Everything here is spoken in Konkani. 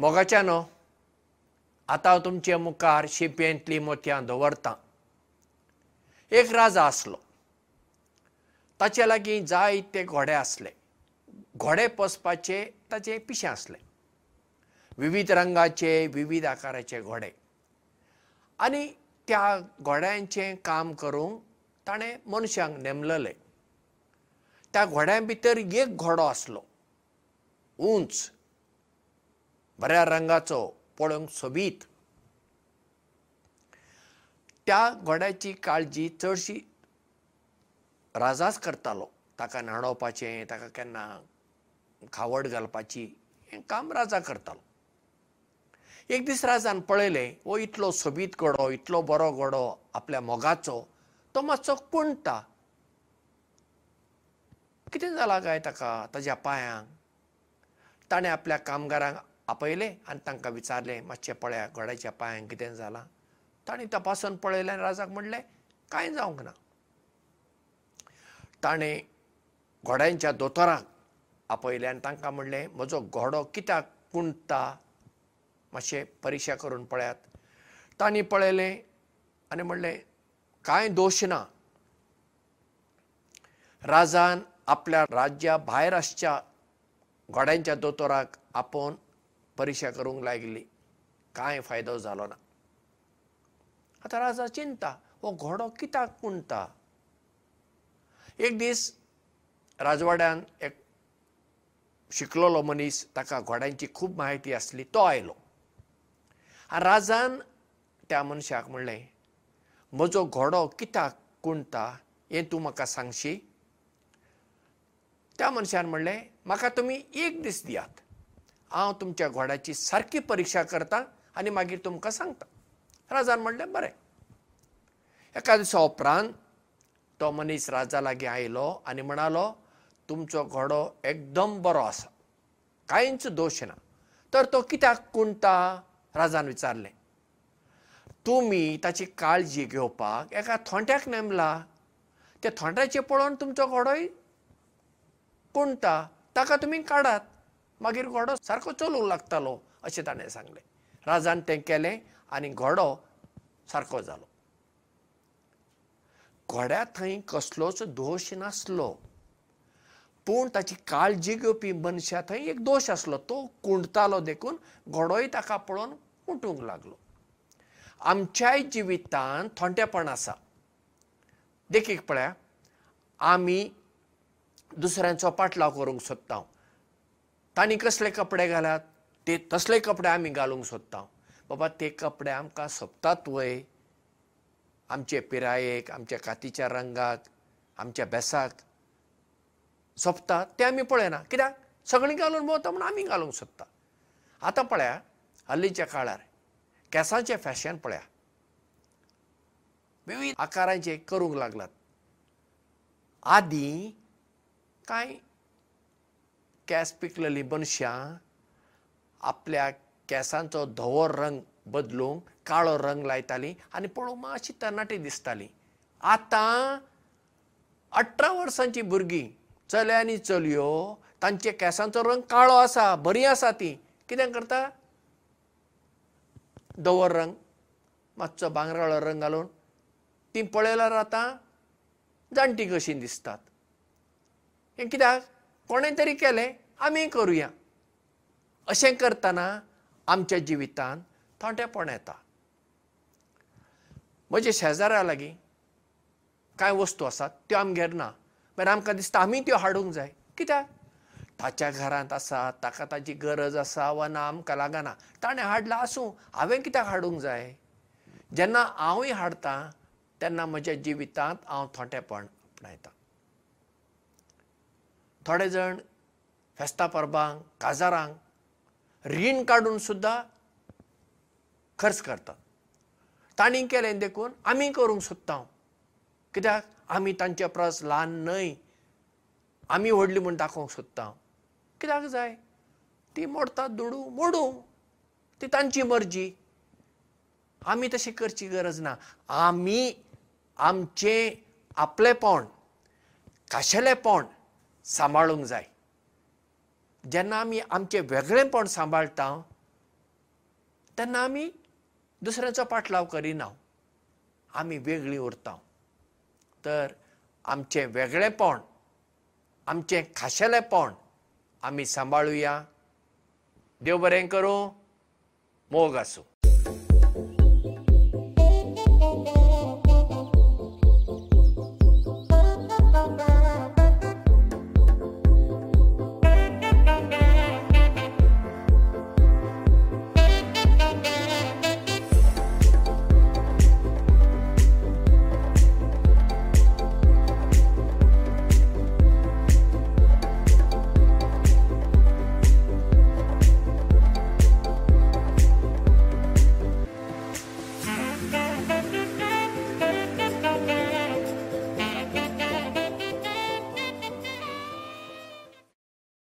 मोगाच्यानो आतां हांव तुमचे मुखार शिंपयेंतलीं मोतयां दवरतां. एक राजा आसलो. ताचे लागीं जायते घोडे आसले. घोडे पोसपाचे ताचे पिशें आसलें. विविध रंगाचे विविध आकाराचे घोडे. आनी त्या घोड्यांचें काम करूंक ताणें मनशांक नेमलले. त्या घोड्यां भितर एक घोडो आसलो. उंच बऱ्या रंगाचो पळोवंक सोबीत. त्या घोड्याची काळजी चडशी राजाच करतालो. ताका न्हाणोवपाचें ताका केन्ना खावड घालपाची हें काम राजा करतालो. एक दीस राजान पळयलें वो इतलो सोबीत घोडो इतलो बरो घोडो आपल्या मोगाचो तो मातसो कुणटा कितें जालां काय ताका ताज्या पांयांक? ताणें आपल्या कामगारांक आपयलें आनी तांकां विचारलें मातशें पळया घोड्याच्या पांयांक कितें जालां? ताणें तपासून पळयलें आनी राजाक म्हणलें कांय जावंक ना. ताणें घोड्यांच्या दोतोराक आपयलें आनी तांकां म्हणलें म्हजो घोडो कित्याक कुणटा मातशें परिक्षा करून पळयात. तांणी पळयलें आनी म्हणलें कांय दोश ना. राजान आपल्या राज्या भायर आसच्या घोड्यांच्या दोतोराक आपोवन परिक्षा करूंक लायिल्ली कांय फायदो जालो ना. आतां राजा चिंता हो घोडो कित्याक कुणटा एक दीस राजवाड्यान एक शिकलोलो मनीस ताका घोड्यांची खूब म्हायती आसली तो आयलो. आनी राजान त्या मनशाक म्हणलें म्हजो घोडो कित्याक कुणटा हें तूं म्हाका सांगशी? त्या मनशान म्हणलें म्हाका तुमी एक दीस दियात हांव तुमच्या घोड्याची सारकी परिक्षा करतां आनी मागीर तुमकां सांगता. राजान म्हणलें बरें. एका दिसा उपरांत तो मनीस राजा लागीं आयलो आनी म्हणालो तुमचो घोडो एकदम बरो आसा. कांयच दोश ना. तर तो कित्याक कुणटा राजान विचारलें. तुमी ताची काळजी घेवपाक एका थोंट्याक नेमला. त्या थोंट्याचें पळोवन तुमचो घोडोय कुणटा ताका तुमी काडात मागीर घोडो सारको चलूंक लागतालो अशें ताणें सांगलें. राजान तें केलें आनी घोडो सारको जालो. घोड्या थंय कसलोच दोश नासलो. पूण ताची काळजी घेवपी मनशा थंय एक दोश आसलो. तो कुणतालो देखून घोडोय ताका पळोवन कुंटूंक लागलो. आमच्याय जिवितांत थोंटेपण आसा. देखीक पळया आमी दुसऱ्यांचो पाटलाव करूंक सोदता तांणी कसले कपडे घाल्यात ते तसले कपडे आमी घालूंक सोदता. बाबा ते कपडे आमकां सोबतात वय. आमचे पिरायेक आमच्या कातीच्या रंगाक आमच्या बेसाक सोंपता. ते आमी पळयना. कित्याक? सगळीं घालून भोंवता म्हूण आमी घालूंक सोदता. आतां पळया हल्लीच्या काळार केंसांचें फॅशन पळया. विविध आकारांचे करूंक लागलात. आदीं कांय केंस पिकलेलीं मनशां आपल्या केंसांचो धवो रंग बदलूंक काळो रंग लायतालीं आनी पळोवंक मातशी तरणाटी दिसतालीं. आतां अठरा वर्सांचीं भुरगीं चले आनी चलयो तांचे केंसांचो रंग काळो आसा बरीं आसा तीं. कितें करता? धवो रंग मातसो भांगराळो रंग घालून तीं पळयल्यार आतां जाणटी कशीं दिसतात. हें कित्याक? कोणें तरी केलें आमी करुया. अशें करतना आमच्या जिवितांत थोंडेपण येता. म्हजे शेजाऱ्या लागीं कांय वस्तू आसात त्यो आमगेर ना. मागीर आमकां दिसता आमी त्यो हाडूंक जाय. कित्याक? ताच्या घरांत आसा ताका ताची गरज आसा वा ना आमकां लागना. ताणें हाडला आसूं हांवें कित्याक हाडूंक जाय? जेन्ना हांवूय हाडटां तेन्ना म्हज्या जिवितांत हांव थोंडेपण आपणायतां थोडे जाण फेस्तां परबांक काजारांक रीण काडून सुद्दां खर्च करतात. तांणी केलें देखून आमी करूंक सोदता कित्याक? आमी तांचे परस ल्हान न्हय. आमी व्हडली म्हूण दाखोवंक सोदता कित्याक जाय? ती मोडतात दुडू मोडूं ती तांची मर्जी. आमी तशें करची गरज ना. आमी आमचें आपलेपण खाशेलेपण सांबाळूंक जाय जेन्ना आमी आमचें वेगळेपण सांबाळटा तेन्ना आमी दुसऱ्याचो पाटलाव करिना. आमी वेगळीं उरता. तर आमचें वेगळेपण आमचें खाशेलेपण आमी सांबाळुया देव बरें करूं मोग आसूं